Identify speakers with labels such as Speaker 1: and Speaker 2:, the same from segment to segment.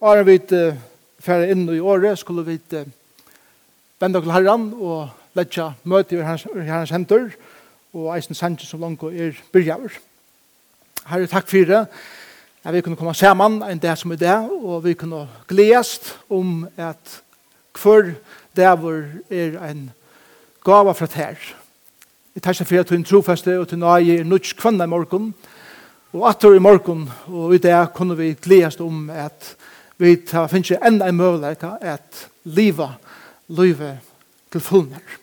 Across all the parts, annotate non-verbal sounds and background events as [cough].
Speaker 1: Bare vi uh, færre inn i året skulle vi uh, vende til herren og letja møte i hans, i hans henter og eisen sanje som langt er byrjaver. Herre, takk for det. Ja, vi kunne komme sammen en dag som er det, og vi kunne gledast om at hver dag er en gava fra her. Jeg tar seg for at hun trofeste og til nøye er nødt kvann i morgen, og atter i morgen, og i dag kunne vi gledast om at vi finnes ikke enda en mulighet at livet livet til fullmer.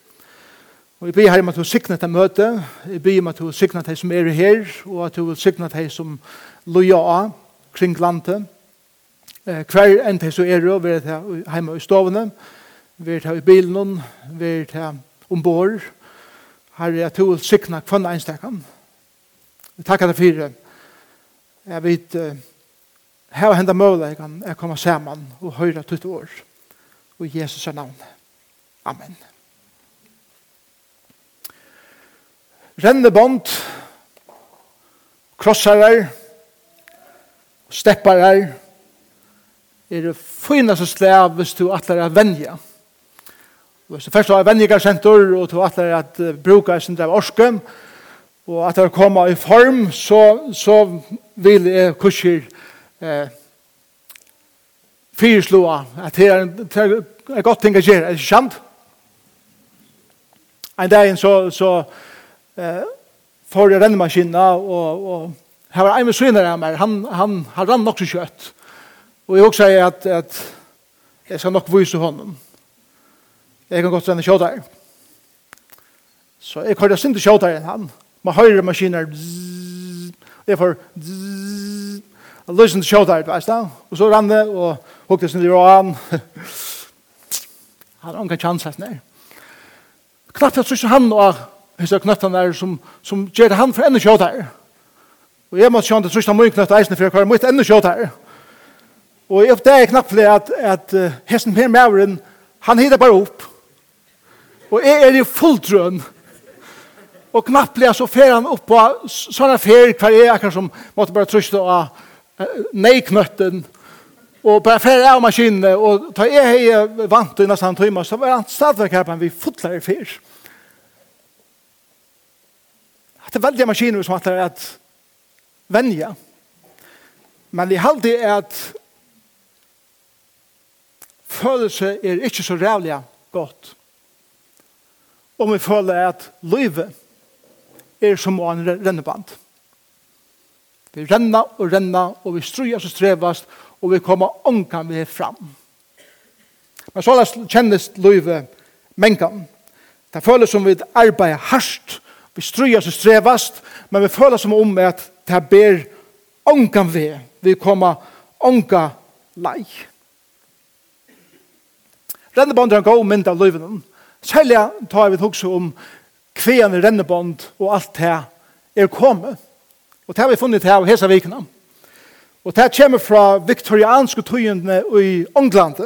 Speaker 1: Og jeg ber her om at du sikner til møte, jeg ber om at du sikner til som er her, og at du vil sikner til som loja av kring landet. Eh, hver enn til som er her, vi er hjemme i stovene, vi er her i bilen, vi er her ombord. at du vil sikner kvann enstekken. Jeg takker deg for det. Jeg vet, eh, Her var henda møvleggen jeg kommet sammen og høyre tutt år. Og Jesus er navn. Amen. Rennebånd, krossarar, stepparar, er det finaste slag hvis du atler er venja. Hvis du først har venjigarsenter og du atler at bruker sin drev orske, og at det kommer i form, så, så vil jeg kurser venja eh, fyrsloa at det er, det er godt ting å gjøre, er det sant? En dag så, så eh, får jeg rennemaskina og, og her var en med syner av meg, han, han, han rann nok så kjøtt. Og jeg også sier at, at jeg skal nok vise honom. Jeg kan godt renne kjøttar. Så jeg kører sin til kjøttar enn han. Man høyre maskiner, jeg får zzz, Han løsne [laughs] til sjåtar, veist da. Og så rann det, og hukte sin liv av han. Han har unga chans hans nær. Knappt jeg synes han og hisse knøttene der som, som gjør han for enda sjåtar. Og jeg måtte sjånta synes han mye knøtt eisne for jeg kvar mye enda sjåtar. Og jeg oppdager knappt det at, at uh, hessen Per Mævren, han hittar bare opp. Og jeg er i fulltrøn. Og knappt det så fer han opp på sånne fer hver jeg akkurat som måtte bare trøste og neiknøtten, og bare fer av maskinene, og ta jeg hei vant i nesten timer, så var han stadigvæk her, men vi fotler i fyr. Det er veldig maskiner som er at venja. Men jeg halte er at følelse er ikke så rævlig godt. Om vi føler at livet er som en renneband. Vi renna og renna, og vi strujas og strevast, og vi kommer ångan vi fram. Men så kjennes løyve mengan. Det føles som vi arbeider hardt, vi strujas og strevast, men vi føler som om at det ber ångan vi, vi kommer ånga lei. Rennebånd er en god mynd av løyven. Særlig tar vi hukse om kvean i rennebånd og alt det er kommet. Og det har vi funnet her av hese vikene. Og det kommer fra viktorianske tøyene i England,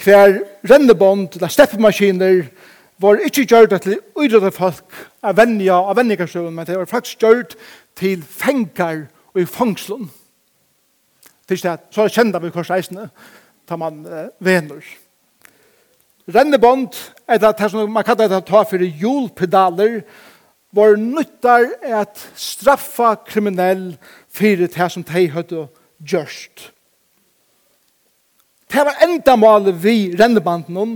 Speaker 1: hver rennebånd eller steppemaskiner var ikke gjørt til uidrette folk av vennja av vennikarsøven, men det var faktisk gjørt til fengar og i fangslun. Til stedet, så kjenda vi kors eisene, tar man eh, venner. Rennebånd, er det, som man kallar det ta for hjulpedaler, var nyttar at straffa kriminell fyrir det som de hadde gjørst. Det var enda målet vi rennebanden om,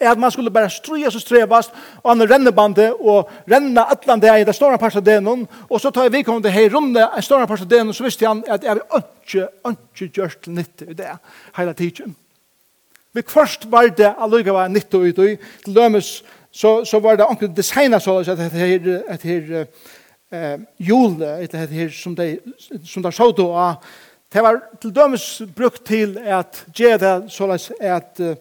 Speaker 1: er at man skulle bare strujas og strevast og han rennebandet og renne atlan det er i det store parten av denen og så tar jeg vedkommende det her i en store parten av denen så visste han at jeg vil ikke, ikke gjøre til nytte i det hele tiden. Vi først var det alluga var nytte ut i til lømes så, så var det anker designet så at det her, at her eh, jule, et det her som det, som det så då, det var til dømes brukt til at gjøre det så at uh,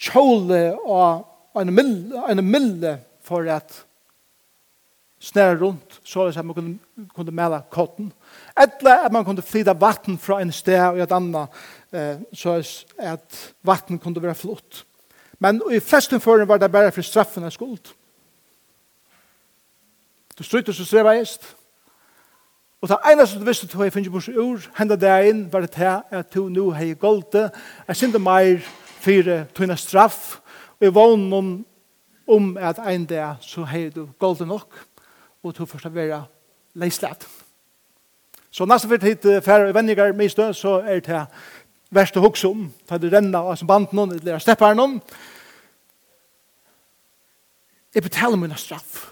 Speaker 1: kjole og en mille, en mille for at snæra rundt, så at man kunne, kunne mela kotten. Eller at man kunne flyta vatten fra en sted og et annet, eh, så at vatten kunne være flott. Men i festen føren var det bare for straffen av skuld. Du stryttes og streveist. Og det eneste du visste du har finnet bors ur, hendet deg inn, var det til at du nå har golde, jeg synes det mer fire tøyne straff, og jeg vågn om, om at en dag så har du golde nok, og du får være leislet. Så nesten for tid færre venninger, med stø, så er det verst å hukse om, ta det renna av som banden noen, eller stepparen noen. Jeg betaler mine straff.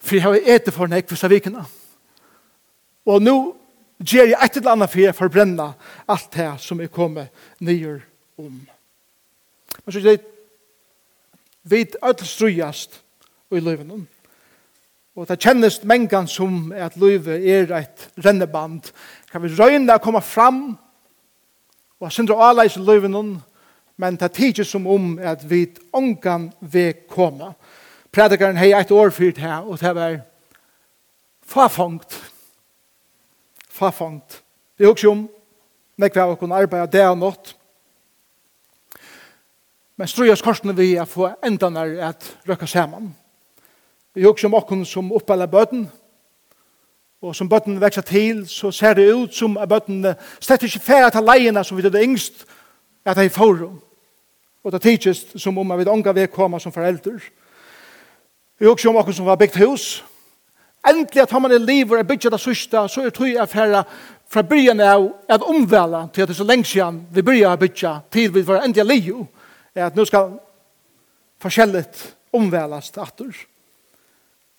Speaker 1: For jeg har etter for nek for vikene. Og nå gjør jeg et eller annet for jeg forbrenner alt det som er kommet nyer om. Men så er det vid öll strujast i løyven. Og det kjennes mengan som at løven er et renneband. Kan vi røyne å komme fram og jeg synder avleis i løven men det er tidser som om at vi ångan vil komme. Predikeren har et år fyrt her, og det var farfangt. Fafangt. Vi husker om nekve har kunnet arbeide det og nått. Men strøyas korsene vi er for enda når at røkka sammen. Vi husker om åkken som oppallar bøten, Og som bøtten vekser til, så ser det ut som at bøtten slett ikke færre til leiene som vi det yngst, at de får Og det tidses som om vi ånga vi komme som foreldre. Vi også om akkur som var byggt hus. Endelig at man i livet er bygget det sørste, så er tøy affæra fra byen av at omvela til at det er så lenge siden vi begynner å bygge til vi får endelig liv, er at nå skal forskjellet omvelas til atter.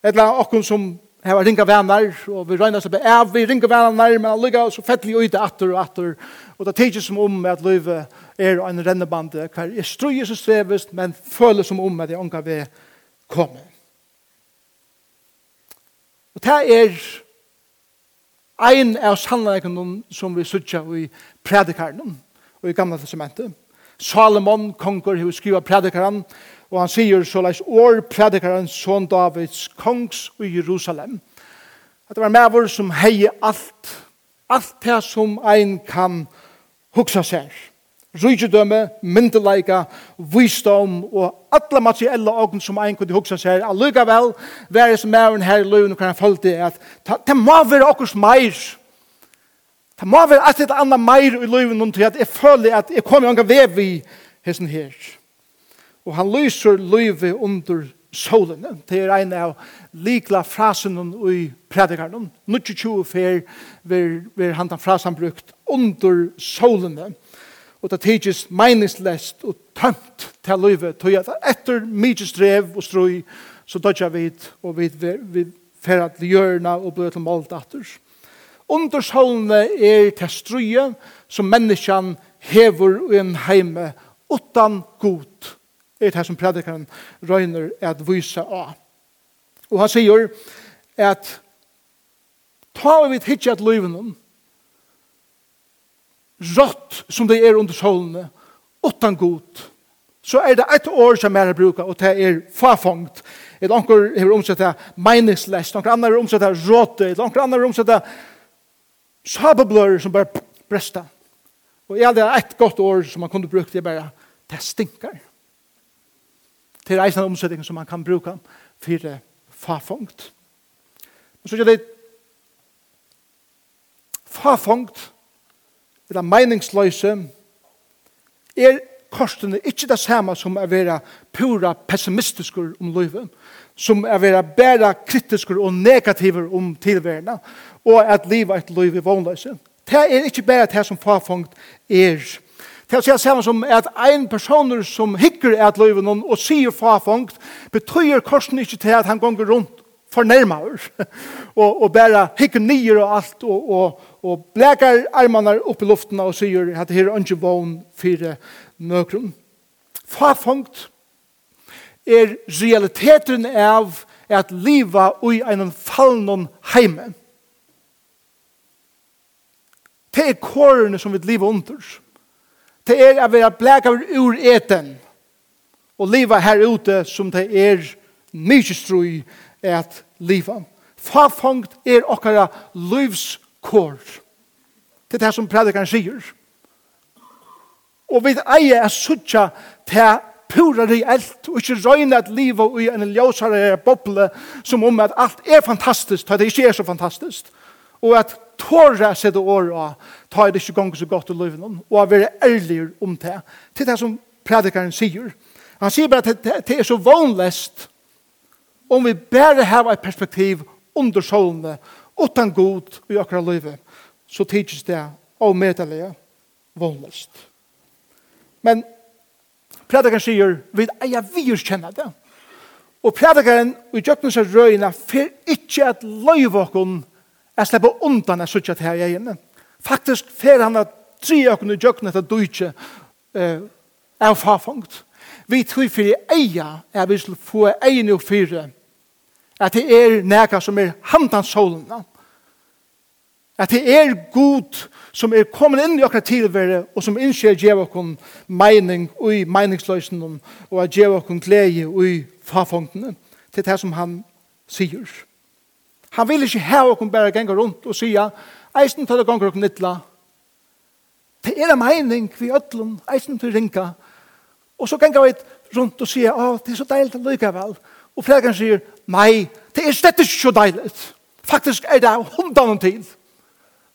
Speaker 1: Et Eller annet som Jeg har ringa venner, og vi regner seg på av, vi ringa venner, men allega, så fett vi ut atter og atter, og det tenkes som om at livet er en rennebande, hver er strøy som strevest, men føler som om at jeg unga vi kommer. Og det er ein av sannleikene som vi sutja i predikaren, og i gamle testamentet. Salomon, konger, hos skriva predikaren, Og han sier så leis år predikaren son Davids kongs i Jerusalem. At det var maver som heie alt, alt det som ein kan huksa seg. Rydgjødømme, myndeleika, visdom og alle materielle åken som ein kunne hugsa seg. Allugavel, vær som er her i løven og kan han det at det må være okkurs meir. Det må være et eller annet meir i løven til at jeg føler at jeg kommer å vei vi hessen her og han lyser løyve under solene. Det er en av likla frasen i predikaren. Nuttje 20 fer vil han ta frasen brukt under solene. Og det tidsis meningslest og tømt til løyve. Tøy at etter mykje strev og strøy så dødja vi og vi, vi fer at hjørna og blir til måldatter. Under solene er til strøye som menneskjan hever i en heime utan god er det som predikaren røyner at vysa av. Og han sier at ta vi vidt hitje at løyven rått som det er under solene, utan god, så er det et år som er bruka, og det er fafangt. Et anker har omsett det meningsless, anker annar har omsett det råte, et anker annar har omsett det sabeblør som bare bresta. Og jeg hadde et godt år som man kunne brukt det bare, det stinker til reisende omsetning som man kan bruka for farfångt. Men så gjør det farfångt eller meningsløse er kortene ikke det samme som er være pura pessimistiske om livet, som er være bare kritiske og negative om tilværende, og at livet er et liv i vognløse. Det er ikke bare det som farfångt er Det er samme som at en person som hikker at løyven og sier frafangt, betyr korsen ikke til at han gonger rundt fornærmer [laughs] og, og bare hikker nyer og alt og, og, og blekar armene opp i luften og sier at det her er ikke vogn for nøkron. Frafangt er realiteten av at liva ui en fallnon heime. Det er kårene som vi lever under. Det Det er å være blekar ur eten og liva her ute som det er mykje strøy at liva. Fafangt er okkara livskår. Det er det som predikeren sier. Og vi eier er suttja til pura reelt og ikke røyne at livet i en ljøsare boble som om at alt er fantastisk, at det ikke er så fantastisk. Og at tåra seg det året ta det ikke gong så godt i livet om, og å være ærlig om det. Til det som predikaren sier. Han sier bare at det er så vanligst om vi bare har et perspektiv under solene, utan god i akkurat livet, så tidses det av medelige vanligst. Men predikaren sier, vi eier vi kjenner det. Og predikaren i seg røyene for ikke at løyvåkon er slipper undan er suttet her i egnet. Faktisk fer han at tre økken i djøkken etter døytje eh, er farfangt. Vi tror for eia er vi skal få egen og fire at det er nega som er handan solene. At det er god som er kommet inn i akkurat tilvære og som innskjer gjev okkur meining og i meningsløsene og at gjev okkur glede og i farfangtene til det som han sier. Han vil ikke ha okkur bare ganger rundt og sier eisen til det gonger og nittla, det er en mening vi ødlom, eisen til ringa, og så ganger vi rundt og sier, å, det er så deilig til lykkevel, og flere sier, nei, det er slett ikke så deilig, faktisk er det hundan til,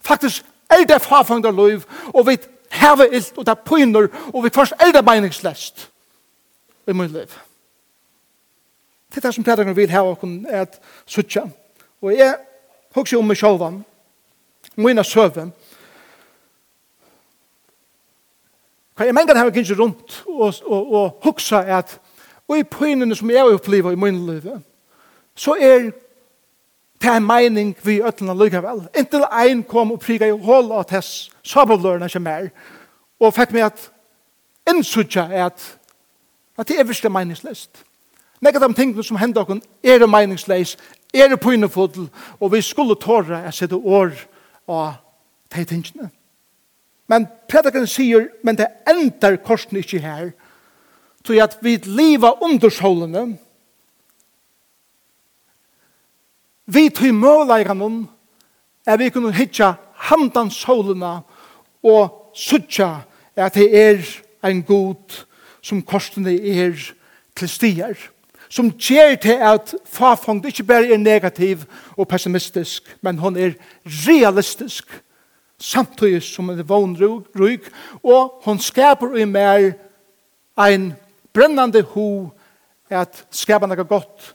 Speaker 1: faktisk er det farfangt av liv, og vi heve ilt, og det er pyner, og vi først er det meningslest i min liv. Det er det som prædikeren vil heve er at suttja, og jeg hugsi om meg sjálvan, mina søve. Hva jeg mengan har jeg rundt og, og, og huksa at og i pynene som jeg har opplivet i min liv så er det en mening vi øtlene lykkevel. Inntil ein kom og priga i hål av tess sabavlørene som er og fikk meg at innsutja at at det er virkelig meningsløst. Nekka de tingene som hender okken er meningsløst, er pynefodel og vi skulle tåre å sette år av de tingene. Men predikeren sier, men det ender korsen ikke her, så at vi lever under solene, vi tog måleirene om, er vi kunne hitja handan solene og sutja at det er en god som korsene er til stier som gjør til at farfond ikke bare er negativ og pessimistisk, men hun er realistisk, samtidig som hun er vognryg, og hun skaper i mer ein brennande ho at skapa noe godt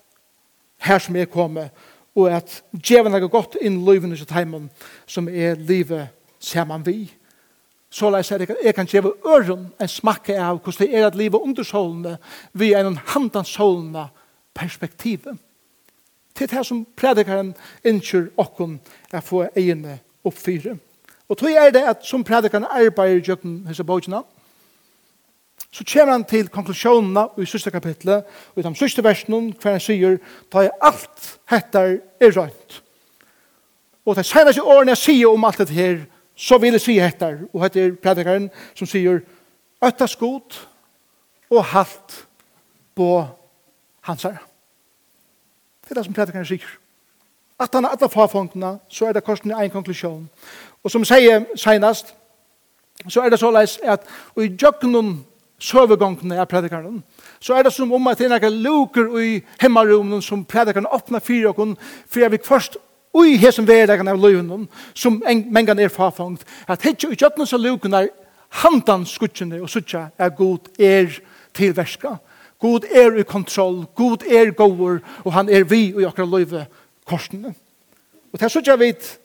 Speaker 1: her som er kommet, og at djeva noe godt inn i livet som er livet sammen vi så la jeg at jeg kan gjøre øren en smakke av hvordan det er at livet under solene vi er en handan solene perspektivet. Til det som predikeren innkjør okken er få egne oppfyre. Og tog er det at som predikeren arbeider i jøkken hese bøkene, så kommer han til konklusjonene i siste kapitlet, og i de siste versene, hver han sier, da er alt hettar er rønt. Og det seneste årene jeg sier om alt dette her, så vil jeg si dette, og dette er predikaren som sier, øtta skot og halt på hans herre. Det er det som predikaren sier. At han er alle farfondene, så er det korsen i en konklusjon. Og som sier senast, så er det så leis at i jøkkenen søvegongene av predikaren, så er det som om at det er noen luker i hemmarumene som predikaren åpner for dere, for jeg vil først ui hesum verdagen av løyvnum, som mengan er farfangt, at hitje ut jötnus og er handan skutsjene og sutja er god er tilverska. God er i kontroll, god er goer, og han er vi og jakra løyve korsene. Og det er sutja vit,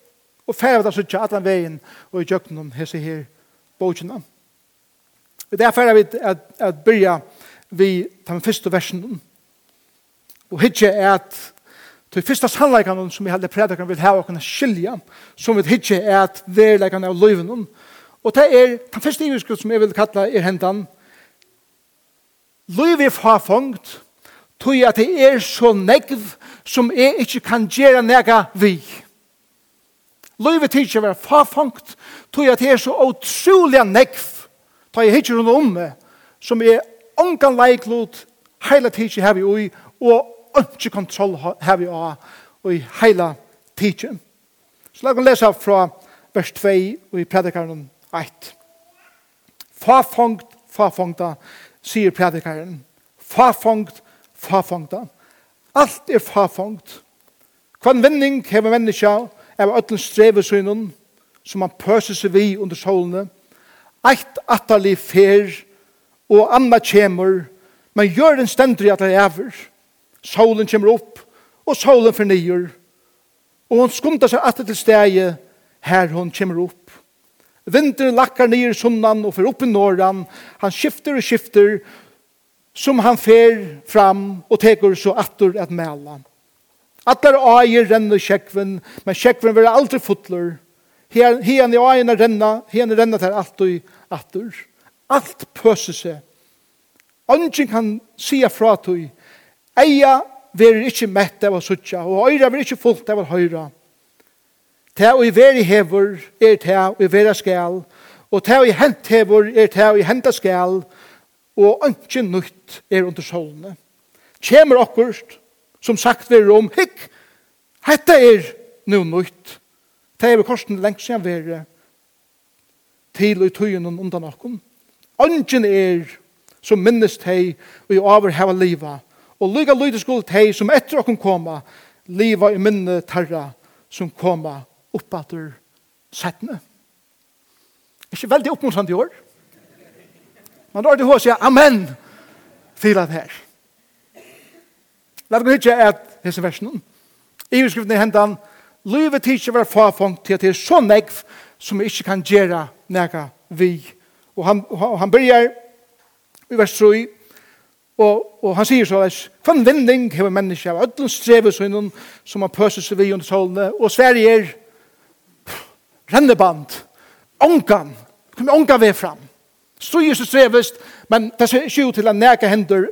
Speaker 1: og fævda sutja atlan vegin og i jötnum hese her bókina. Og det er færa at, at byrja vi den første versen. Og hitje er at Det første sannleikene som vi heldig predikene vil ha og kunne skilja, som vi hitje er at verleikene av løyven. Og det er den første iverskritt som jeg vil kalla er hendan. Løyv er farfangt, tog at det er så negv som jeg ikke kan gjøre nega vi. Løyvet hitje var farfangt, tog at det er så utrolig negv, ta jeg hitje rundt om meg, som er ongan leiklod, heila hitje her vi ui, og ikke kontroll har vi av og i heila tidsen. Så la oss lese fra vers 2 og i predikaren 1. Fafongt, fafangta, sier predikaren. Fafongt, fafongta. Alt er fafangt. Kvann vending hever menneska av ötlen strevesynen som han pøser seg vi under solene. Eit atterlig fer og anna kjemur, men gjør den stendri at det er Solen kommer opp, og solen fornyer. Og hun skundar seg alltid til stegi her hun kommer opp. Vinteren lakkar ned i sunnan og fer opp i norran. Han skifter og skifter som han fer fram og teker så atter at mela. Atler eier renner kjekven, men kjekven vil aldri fotler. Hien i eierne renna, hien i renna til alt og atter. Alt pøser seg. Ongen kan sia fra tog Eia verir ikkje mett av å suttja, og øyra verir ikkje fullt av å høyra. Ta og i veri hever er ta og i vera skal, og ta og i hent hever er ta og i henta skal, og ønske nytt er under solene. Kjemer okkurst, som sagt verir om, hikk, hetta er nu nytt. Ta er korsen lengt siden veri til og i tøyen undan okkur. Ønsken er som minnes hei og i over heva livet Og lyga lyder skuld tei som etter okkom koma, liva i minne tarra som koma oppater settene. Ikke veldig oppmuntrande i år. Man rör det hos jeg, amen, til at her. Lad meg hitje at hese versen. I beskriften i hendan, lyve tidsje var farfångt til at det er så negv som vi ikke kan gjøre nega vi. Og han, og han byrjar i vers 3, Og, og han sier så for en vending hever mennesker av ødlens strevesønnen som har pøset seg vid under solene, og Sverige er renneband, ångan, kommer ångan ved fram. Strøyer seg strevest, men det ser ikke ut til å næka hender.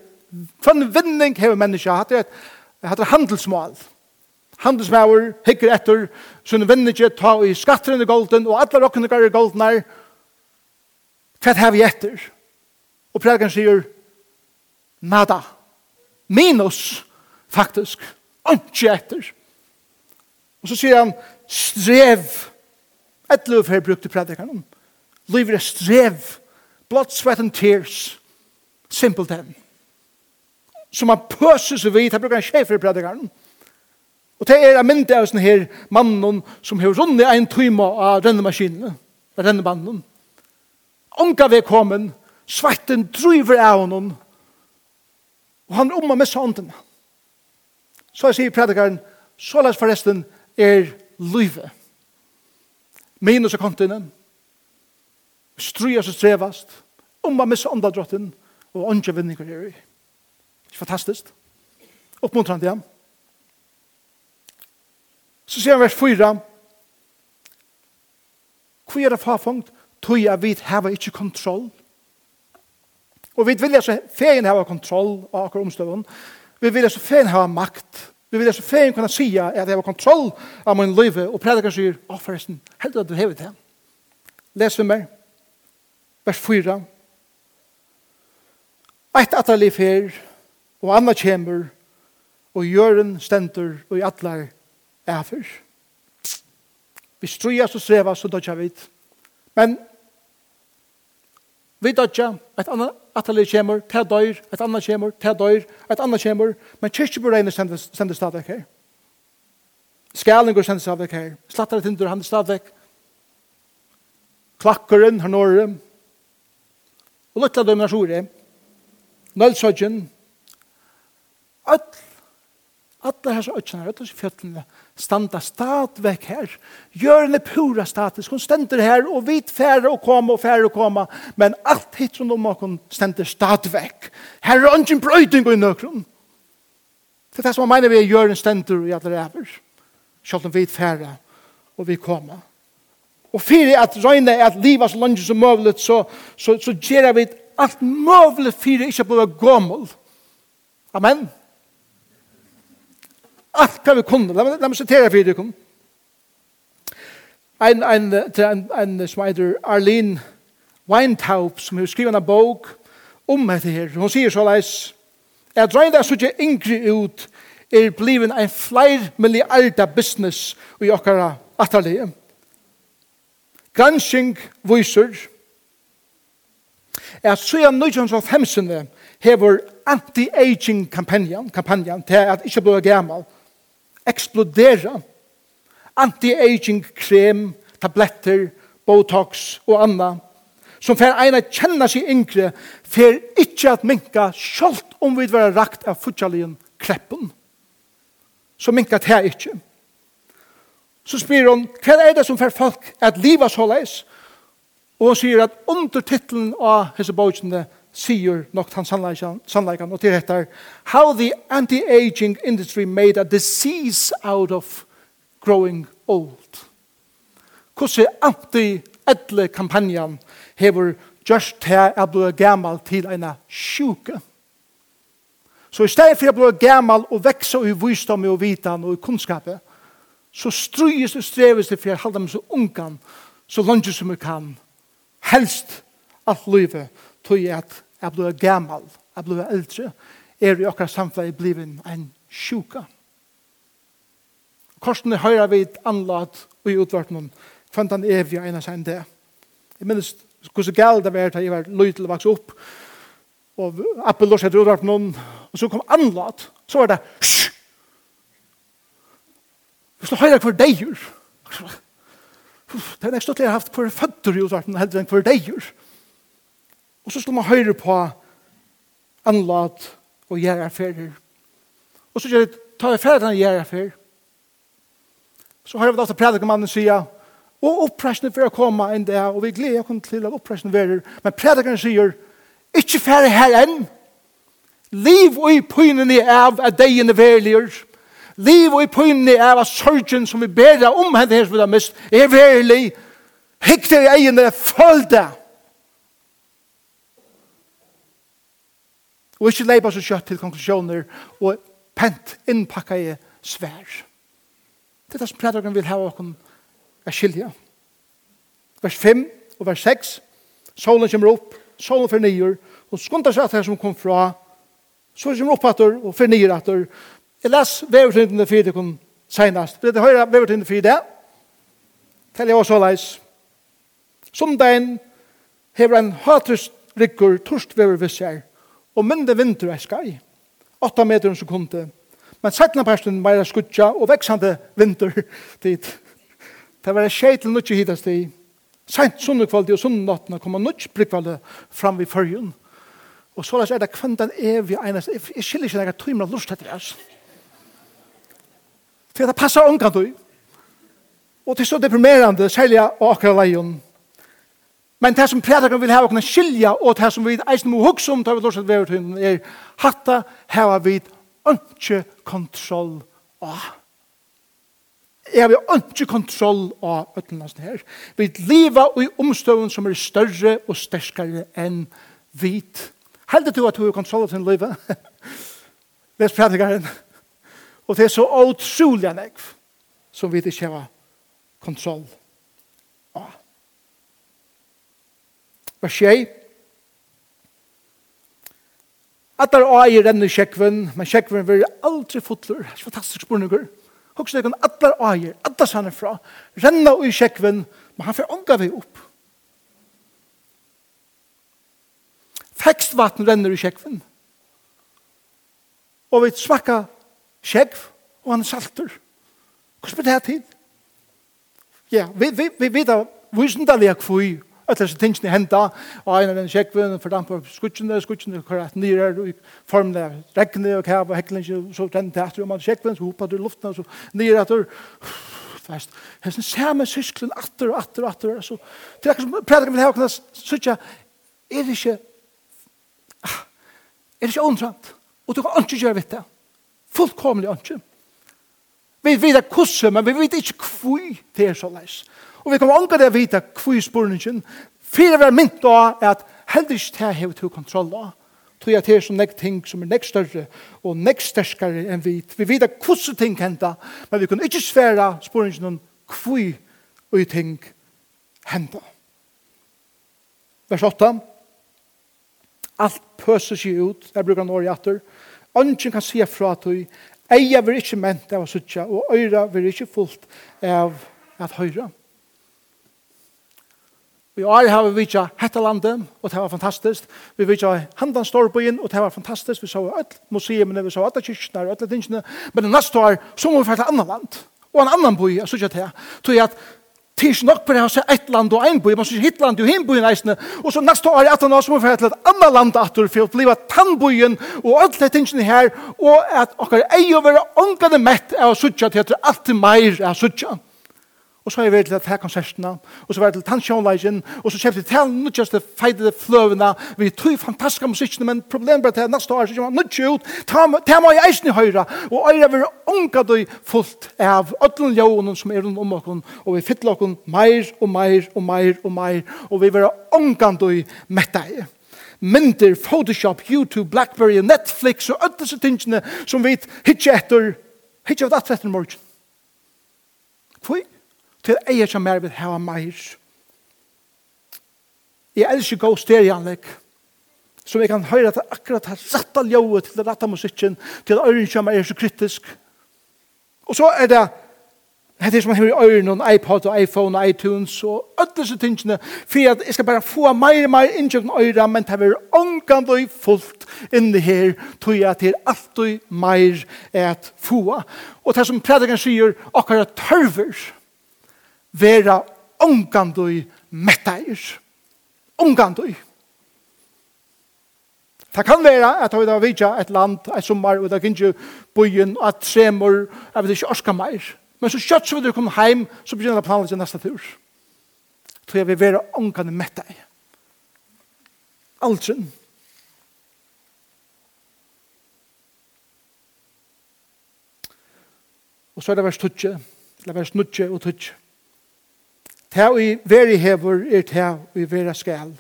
Speaker 1: For en vending hever menneske, hatt det hatt er handelsmål. Handelsmål, hikker etter, så en sånn ikke ta i skatteren i golden, og alle rokkene i golden her, hva har vi etter? Og prædikan sier, nada. Minus, faktisk, ikke etter. Og så sier han, strev. Et løv her brukte predikeren om. Livet er strev. Blood, sweat and tears. Simple den. Som man pøser seg vidt, han bruker en sjefer i predikeren. Og det er mynd av sånne her mannen som har rundet en time av rennemaskinene, av rennebanden. Onka er kommet, svetten driver av honom, Og han omma med sånden. Så jeg sier predikeren, så lest forresten er livet. Minus og kontinen. Strujas og strevast. Omma med sånden drotten. Og åndsje vinninger er i. Fantastisk. Oppmuntrande ham. Så sier han vers 4. Hvor er det farfungt? Tøy jeg vet heva ikke kontroll. Og vi vil altså feien hava kontroll av akkur omstøvun. Vi vil altså feien hava makt. Vi vil så feien kunna sia at jeg har kontroll av min liv. Og predikar sier, å forresten, heldur at du hever det. Les vi mer. Vers 4. Eit atali her, og anna kjemur, og jøren stendur, og i atlar efer. Vi strujas og strevas og dodja vid. Men Vi dødja, et annet atelig kjemur, te døyr, et annet kjemur, te døyr, et annet kjemur, men kyrkjebøreiner sender stadig her. Skælinger sender stadig her. Slattare tinder, han er stadig. Klakkeren, han når det. Og lytta dømmer hans ordet. Nølsøgjen. Alt Alla hans ötsarna, alla hans fjöllene, standa stadväck här. Jörn är pura statisk. Hon ständer här och vit färre och komma och färre och komma. Men allt hit som de har ständer stadväck. Här är ingen bröjting i nökron. Det är det som man menar vi gör en ständer i alla räver. Själv om vit färre och vi komma. Og fyrir at røyne er at livet så langt som møvlet, så, så, så gjør vi alt møvlet fyrir ikke å bli gommel. Amen. Amen. Allt hva vi kunne. La, la meg sitere for dere. En, en, en, en som heter Arlene Weintaub, som har skrivit en bok om det här. Hon säger så läs. Jag drar det så ikke yngre ut, er bliven en fleir milliarda business i okkara atterlige. Gransking viser at siden 1950-ne hever anti-aging kampanjan, kampanjan til at ikke blir gammal, eksplodera. Anti-aging krem, tabletter, botox og anna, som fer eina kjenna seg yngre, fer ikkje at minka sjalt om vi vera rakt av futsalien kreppen. Så minka det her ikkje. Så spyr hon, hva er det som fer folk at liva så leis? Og hon sier at under titlen av hese bøkene sier nok han sannleikan, og til dette how the anti-aging industry made a disease out of growing old. Hvordan anti-edle-kampanjan hever just til jeg ble gammal til en sjuke. Så i stedet for jeg ble gammal og vekse i visdom og vitan og i kunnskapet, så strøyes og streves det for jeg halda dem så ungan, så langt som jeg kan, helst at livet, tog jeg at jeg ble gammel, jeg ble eldre, er i okkar samfunnet blivet en sjuka. Korsen er høyre vidt et og i utvartnen, kvann den evige ene seg enn det. Jeg minnes hvordan galt det var da jeg var løy til å vokse opp, og Apollos heter utvartnen, og så kom anlad, så var det shh! Hvis du høyre hver deier. Det er nekst at jeg har haft hver føtter i utvartnen, heller enn hver deier. Hver Og så skulle man høyre på anlat og gjøre affærer. Og så gjør det, ta affærer til han gjøre affærer. Så har vi da til predikamannen sier, og oppresten for å komme en dag, og vi gleder oss til at oppresten verer. Men predikeren sier, ikke ferdig her enn. Liv og i pynene av at degene verligere. Liv og i pynene av at sorgen som vi ber deg om henne her som vi har mist, er verlig. Hikter i egene, følg det. og ikke leipa så kjøtt til konklusjoner og pent innpakka i svær. Det er det som predikeren vil ha åkken er skilja. Vers 5 og vers 6 Solen kommer opp, solen fornyer og skundar seg at det som kom fra så kommer opp atter og fornyer atter. Jeg les vevertindene fyrir det kom senast. Vil dere høre vevertindene fyrir det? Tell jeg også leis. Som hever en hatrist rikkur torstvever visser og mindre vinter er skai, 8 meter om sekundet, men sætna parsten det skutja og veksande vinter [laughs] dit. Det var skjeit til nutje hitast i, sent sunnekvaldi og sunnattna kom nutje blippalde fram vid fyrjun, og så er det kvendan evig einast, jeg skiljer ikke nega tøymer av lust etter oss. For det passar omkant du, og det er så deprimerande, særlig av akkurat leion, Men det som predikeren vil hava okna skilja, og det som vi eisen må hugsa om, tar vi lorset vevet er hatta hava vi ønske kontroll av. Jeg har ønske kontroll av øtlendansen her. Vi leva i omstøven som er større og sterskare enn vit. Heldig du at du har kontroll av sin liv? Les prædikeren. Og det er så utrolig enn jeg som vi ikke har kontroll av Vers 6. Attar ai renner kjekven, men kjekven vil aldri fotler. Det er fantastisk spurninger. Hoks det kan attar ai, attar sanne fra, renna i kjekven, men han får ånga vi opp. Fekstvatten renner i kjekven. Og vi smakka kjekv, og han salter. Hvordan blir det her tid? Ja, vi, vi, vi vet av visendalega kvui Att det så ni hända och en av den kjekven, för den på skutchen där skutchen där skutsjene att nyrer, og formene av regne og kæv og hekling, så den där om man kjekven, så hoppar du luften, så nyrer att fast, hesten samma sysklen, åter och åter och åter så det är som prædiker med ha, kunne sutja, er det ikke, är det ikke ontrant och du kan inte göra vet det, fullkomligt ikke. Vi vet kusse, men vi vet ikke kvui det er så leis. Og vi kommer ångre det å vite hva hvor spørningen fyrir var mynt da, at heldig ikke det har vi kontroll da. Tror jeg til som nek ting som er nek større og nek sterskere enn vi. Vi vet hvordan ting hender, men vi kan ikke svære spørningen om hva og ting hender. Vers 8. Alt pøser seg ut, jeg bruker en år i atter. Ønsken kan se fra at du Eia vil ikke ment av å sutja, og øyra vil ikke fullt av at høyre. Vi har har vi vitja hetta landet, og det var fantastisk. Vi vitja handan storbyen, og det var fantastisk. Vi så öll museumene, vi så öll kyrkene, öll tingene. Men neste år, så må vi fære til annan land. Og en annan by, jeg synes ikke det. Tog at det er ikke nok bare å se ett land og en by, man synes hitt land og hin byen eisene. Og så neste år, at nå, så må vi fære til et annan land atter, for å blive tannbyen og öll tingene her, og at okkar ei å være ångane mett av å sutja til at det er alltid meir av sutja. Og så har jeg vært til denne konsertene, og så var jeg til tannsjånleisen, og så kjøpte jeg til nødgjeste feidede fløvene, vi tog fantastiske musikkene, men problemet var til neste år, så kommer jeg nødgjø ut, ta meg i eisen i høyre, og øyre vil unga deg fullt av ødelen ljøvene som er rundt om oss, og vi fytler oss mer og mer og mer og mer, og vi vil unga deg med deg. myndir, Photoshop, YouTube, Blackberry, Netflix og ødelen disse tingene som vi hitje etter, hitje av etter morgen. Hvor til eier som er vil hava meir. Jeg elsker gå stereanlegg, som jeg kan høre at akkurat har satt all ljået, til det rette musikken, til øyren som er så kritisk. Og så er det det er som man har i øyren, og iPod, og iPhone, og iTunes, og alle disse tingene, for at jeg skal bare få mer og mer innkjøpt øyren, men det er ångan og fullt inni her, tror jeg at til alt og mer et få. Og det som predikeren sier, akkurat tørver, vera omgandøy mettair. Omgandøy. Det kan være at vi har vidtja et land, et sommar, og det kan ikke byen, og at tremor, jeg vet ikke orska meir. Men så kjøtt som vi kom heim, så begynner det planleggen neste tur. Så jeg vil være omgandøy mettair. Aldrin. Og så er det vers 20, eller vers 20 og 20. Det vi veri hever er det vi vera skal.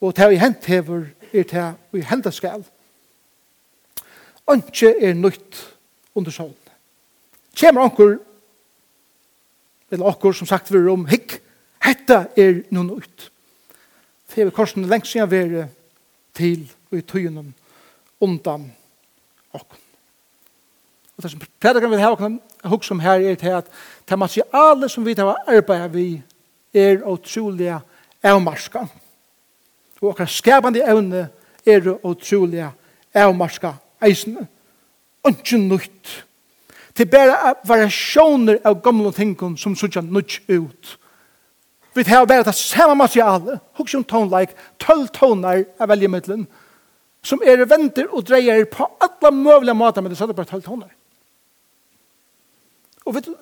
Speaker 1: Og det vi hent hever er det vi henta skal. Anke er nytt under solen. Kjemmer anker, eller anker som sagt vi om hikk, hetta er no nytt. Det er korsen lengst siden veri til og i tøyunum undan okken. Og det som prædikan vil ha okken hugsa om her er til at det materialet som vi tar arbeid vi er utrolig avmarska. Og okkar skapande evne er utrolig avmarska eisene. Ikke nytt. Det er bare variasjoner av gamle ting som sutja nytt ut. Vi tar bare det samme materialet, hukk som tonleik, tølv tonar av veljemiddelen, som er venter og dreier på alle mulige måter, men det er bare tølv toner. Og vet du,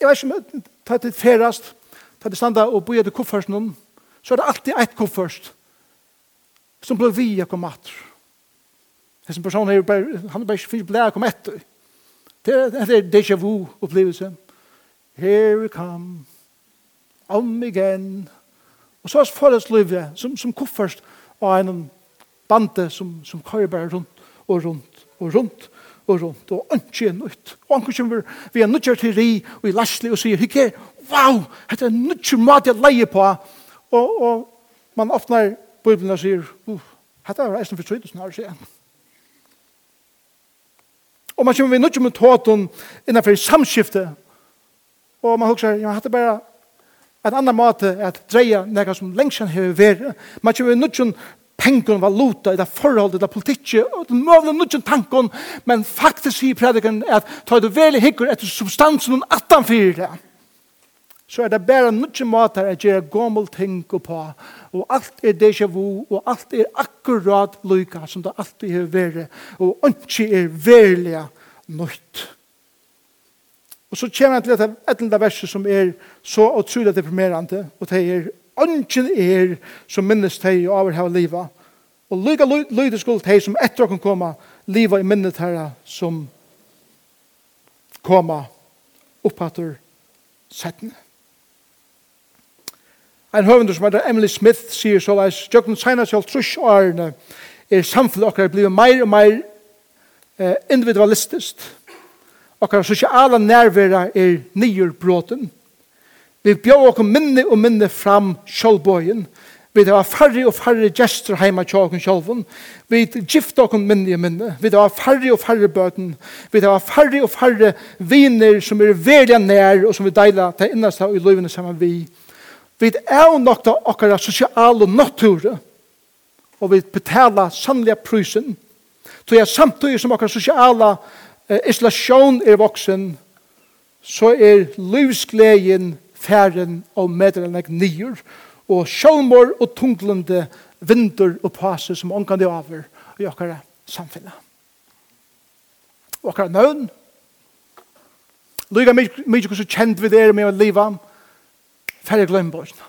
Speaker 1: jeg vet ikke om det er ferrast, da vi standa og bøyde kuffersen om, så er det alltid eit kufferst som blir vi og kom atter. person er bare, han er bare ikke finnes blære kom etter. Det er er déjà vu-opplevelse. Here we come. Om igen. Og så er forholdslivet som, som kufferst og en bande som, som kører bare rundt og rundt og rundt og rundt, og ikke er nytt. Og han kommer vi er nødt til ri, og i laslig, og sier, hikker, wow, dette er nødt til mat jeg leier på. Og, og man åpner Bibelen og sier, uff, dette er reisen for trydet snart, sier han. Og man kommer vi nødt til med tåten innenfor samskiftet, og man husker, ja, dette er bare en annan måte at dreia nekka som lengsjan hever vært. Man kommer vi nødt til pengen valuta, i det forholdet, i det politikket, og den møvende nødgjent tanken, men faktisk sier predikeren at ta du vel hikker etter substansen og atan fyrir det. Så er det bare nødgjent måter at gjøre gammel ting på, og alt er déjà vu, og alt er akkurat lyka som det alltid er vere, og ikke er veldig nødt. Og så kommer han til dette etlenda verset som er så utrolig deprimerende, og det er ønsken er som minnes teg og over her livet. Og lyga lyde skuld teg som etter å komme livet i minnet her som komme opphatter settene. Ein høvendur som heter Emily Smith sier så leis, «Jøkken senast jeg trusk årene er samfunnet okkar blivet meir og meir eh, individualistisk. Okkar sosiala nærvera er nyer bråten.» Vi bjør oss minne og minne fram kjølbøyen. Vi har færre og færre gestur heima til oss sjølven. Vi gifter oss minne og minne. Vi har færre og færre bøten. Vi har færre og færre viner som er veldig nær og som vi deiler til innast og i løyvene sammen vi. Vi er jo nok av okkara sosiale natur. og vi betaler sannlige prysen. Så jeg samtidig som okkara sosiale eh, isolasjon er voksen så er livsgleden færen og medrene nyer, og sjálmor og tunglende vinter og pase som omkan det over i okkara samfunnet. Og okkara nøvn, Lyga mykje hvordan kjent vi der med å liva, færre glømbøkene.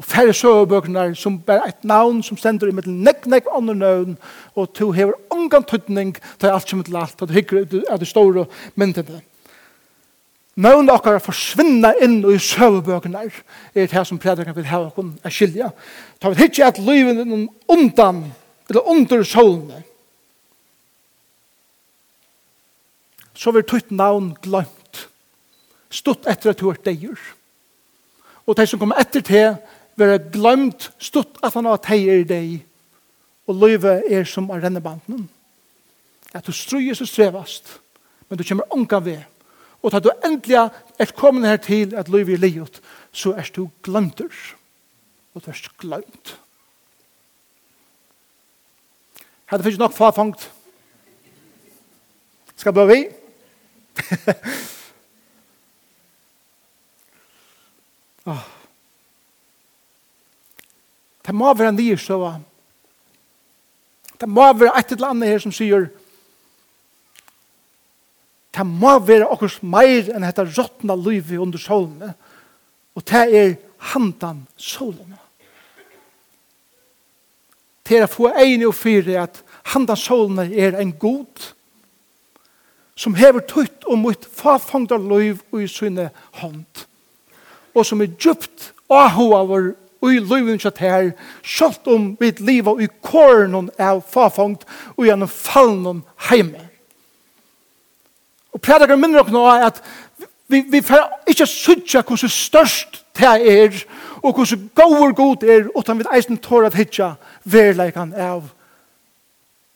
Speaker 1: Og færre søvebøkene som bærer et navn som stender i middel nekk, nekk, andre nøvn, og to hever omgang tøtning til alt som er til alt, og du hikker ut av de store myndene. Nøvn okkar forsvinna inn i søvbøkene er det som prædikan vil hava kun er skilja. Ta vi hitje at liven undan, eller under solene. Så vil tutt navn glemt. Stutt etter at du er deir. Og de som kommer etter til, vil ha glemt stutt at han har teir i deg. Og livet er som av rennebanden. At du strøyes og strevast, men du kommer unga ved Og da du endelig er kommet her til at livet er livet, så er du glemter. Og du er glemt. Hadde finnes nok farfangt. Skal bare vi? oh. [laughs] Det må være nye støva. Det må være et eller annet her som sier, det må være akkurat mer enn dette råttende livet under solen. Og det er handan solen. Det er å få en og fire at handan solen er en god som hever tøyt og mot farfangda liv og i sinne hånd. Og som er djupt ahoaver og i livet kjatt her, sjalt om mitt liv og i kåren av farfangt og gjennom fallen heime. Og prædikeren minner opp nå at vi, vi får ikke sutja hvordan størst det er, og hvordan gåur god er, utan vi eisen tåra at hitja verleikan av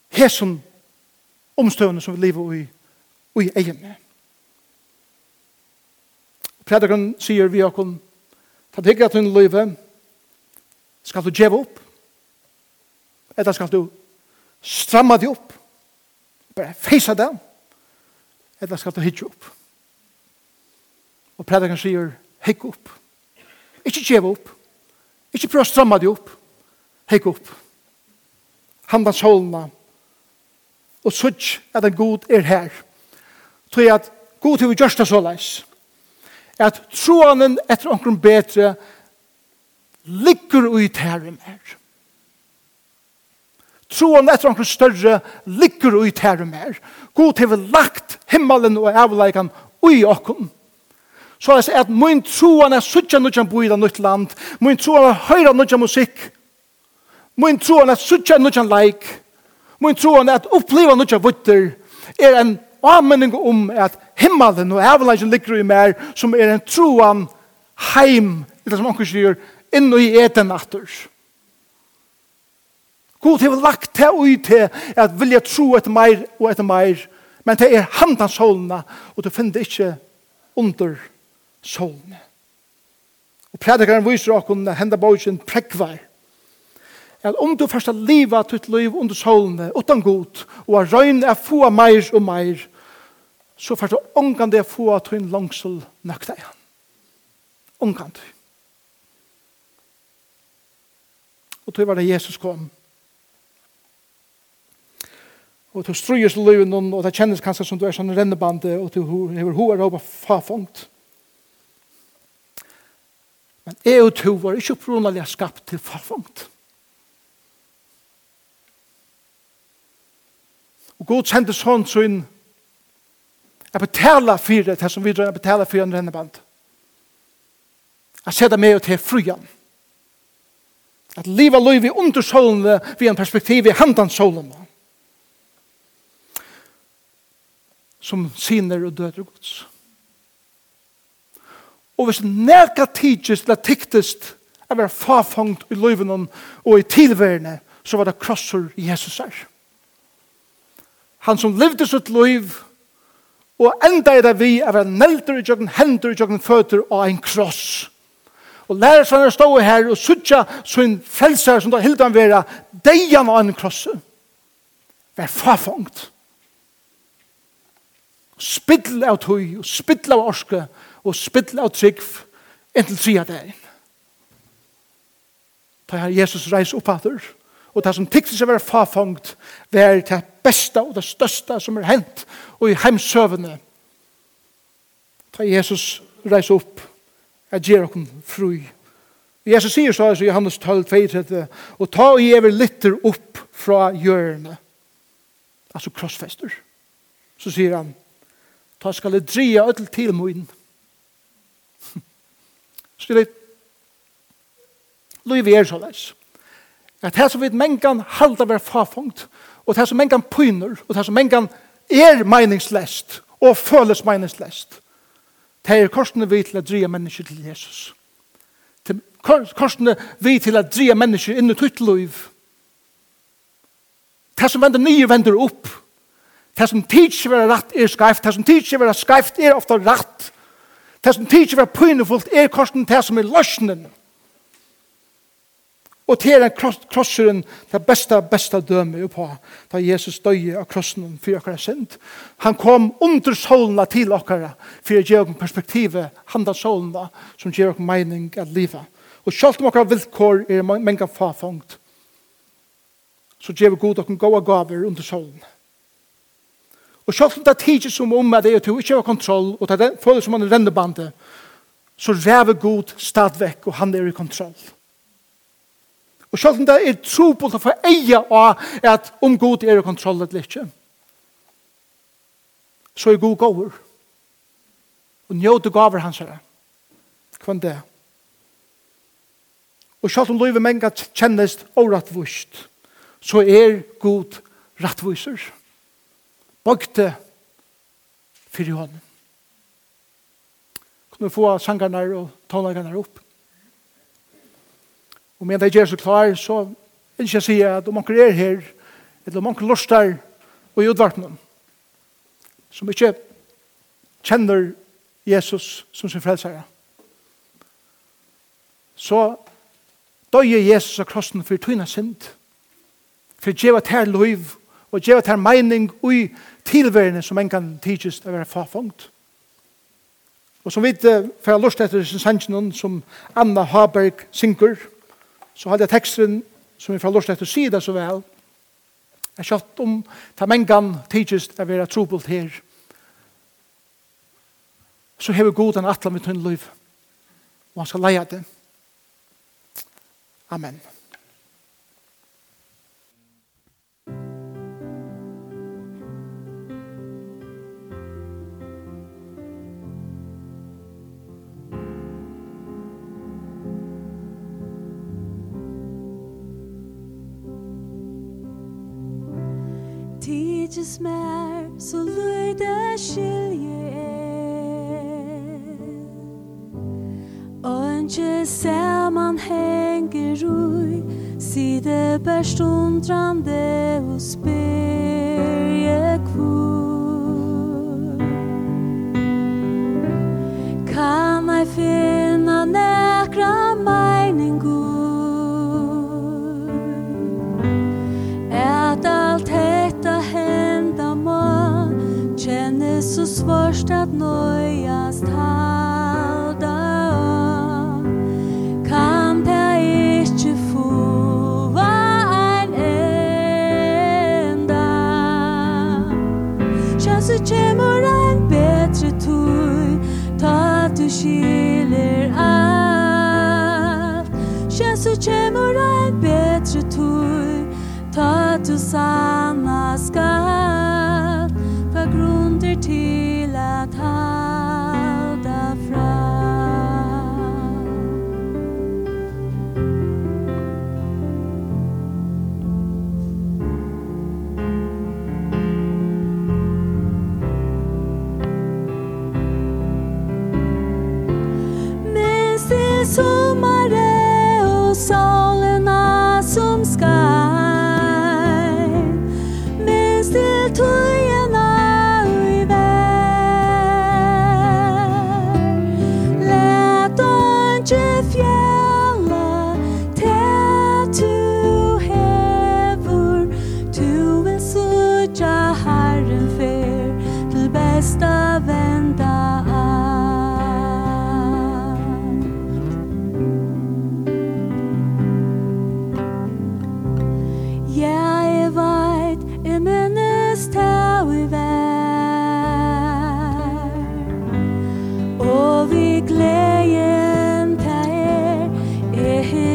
Speaker 1: hesson omstøvende som vi lever i, i egen med. Prædikeren sier vi okon, ta digga til løyve, skal du djeva opp, eller skal du stramma deg opp, bare feisa deg, eller skal du hitje opp? Og predikeren sier, hikk opp. Ikke kjeve opp. Ikke prøv å stramme deg opp. Hikk opp. Handa solna. Og sutt at en god er her. Tror jeg at god til vi gjørst det så leis. At troanen etter omkring betre ligger ut her i mer troen etter anker større ligger og i tære mer. God har lagt himmelen og avleikan ui okken. Så jeg sier at min troen er suttja nudjan boi i nytt land, min troen er høyra nudjan musikk, min troen er suttja nudjan leik, min troen er at oppleva nudjan vutter, er en anmenning om at himmelen og avleikan ligger i mer, som er en troen heim, eller som anker sier, inn i eten atters. God har lagt det ut til at vilja tro etter meir og etter meir, men det er handans solene, og du finner ikke under solene. Og predikaren viser åkken henda bøysen prekvar, at om du først har livet ditt liv under solene, utan god, og har røyne er få meir og meir, så først du ångan det få at hun langsel nøkta igjen. Ångan du. Og tog var det Jesus kom, og du strøyes i livet noen, og det kjennes kanskje som du er sånn rennebande, og du hever hoa råpa fafongt. Men jeg og du var ikke opprunalig skapt til fafongt. Og god sendte sånn så inn jeg betaler for det, det som vi drar, jeg betaler for en renneband. Jeg ser det med og til frujan. At livet liv i undersolene, vi har en perspektiv i handan solene. som sinner og døder gods. Og hvis nærka tidsist eller tiktist er være fafangt i løyven og i tilværende, så var det krossor Jesus er. Han som levde sitt liv og enda er det vi er være nelter i jøkken, hender i jøkken, føtter og en kross. Og lærer seg å stå her og suttja sin frelser som da hildan vera deian av en krosse. Vær fafangt. Fafangt Spittel av tøy, og spittel av orske, og spittel av trygg, inntil tria deg. Da har Jesus reist opp hatter, og det som tikk seg være fafangt, var det beste og det største som er hent, og i heimsøvende. Da Jesus reist opp, er gjør dere fru. Jesus sier så i Johannes 12, 32, og ta og gjever litter opp fra hjørnet. Altså krossfester. Så sier han, ta skal jeg dria ødel til min. Stille, lov er så leis. At her som vi mengan halda vera fafungt, og her som mengan pyner, og her som mengan er meningslest, og føles meningslest. Det er korsene vi til å dria mennesker til Jesus. Det korsene vi til å dria mennesker inn i tutt liv. Det som vender nye vender opp, Det som tidsi vera rett er skreift, det som tidsi vera skreift er ofta rett. Det som tidsi vera pynefullt er korsen det som er løsnen. Og til den krosseren, det beste, beste døme på, da Jesus døye av krossen for okkara synd. Han kom under solna til okkara, for å gjøre perspektivet, han handa solna, som gjør okkara mening av livet. Og selv om okkara vilkår er mange fafangt, så gjør vi god okkara gode gaver under solna Og selv om det tidser som om at det er til ikke har kontroll, og det føles som han er rennebandet, så ræver god stadvekk, og han er i kontroll. Og selv om det er trobult å få eie av at om god er i kontroll eller ikke, så er god gåver. Og njøte gaver hans herre. er det. Og selv om livet menga kjennes og rattvust, så er god rattvuser. Rattvuser vokte fyrir hånden. Kunne få sangarna og tonlagarna opp. Og medan det gjør så klar, så vil jeg si at om anker er her, eller om anker lortar og i utvartnen, som ikke kjenner Jesus som sin frelsare, så døye Jesus av krossen for tøyna synd, for djeva ter loiv, og djeva ter meining ui tilværende som en kan tidsis å være farfangt. Og som vi uh, får lust etter sannsjonen som Anna Haberg synker, så hadde jeg teksten som vi får lyst til å si det så vel, er kjatt om ta mengan tidsis å være trobult her, så har vi god en atla tunn liv. og han skal leie det. Amen.
Speaker 2: Ikkje mer, så løy det skilje er Ønskje saman henger ui Side best undrandre og spyrje kvur Kan ei fyrir varst at nøyast halda. Av Kan ta ikkje fova ein enda? Kjans det kjemur ein betre tui Ta du skilir alt Kjans det kjemur ein betre tui Ta du sa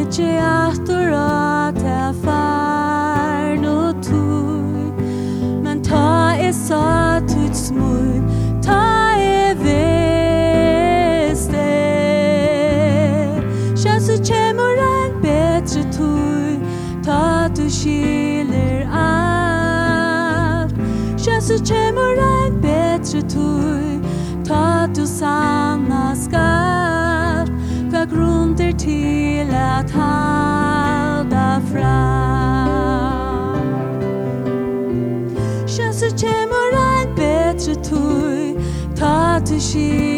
Speaker 2: ikkje atur at ta far no tur men ta e sa tut smur ta e veste. Sjans du kjemur ein betre tur ta du skiler alt. Sjans du kjemur ein betre tur ta du sanna skal Hva grunder til she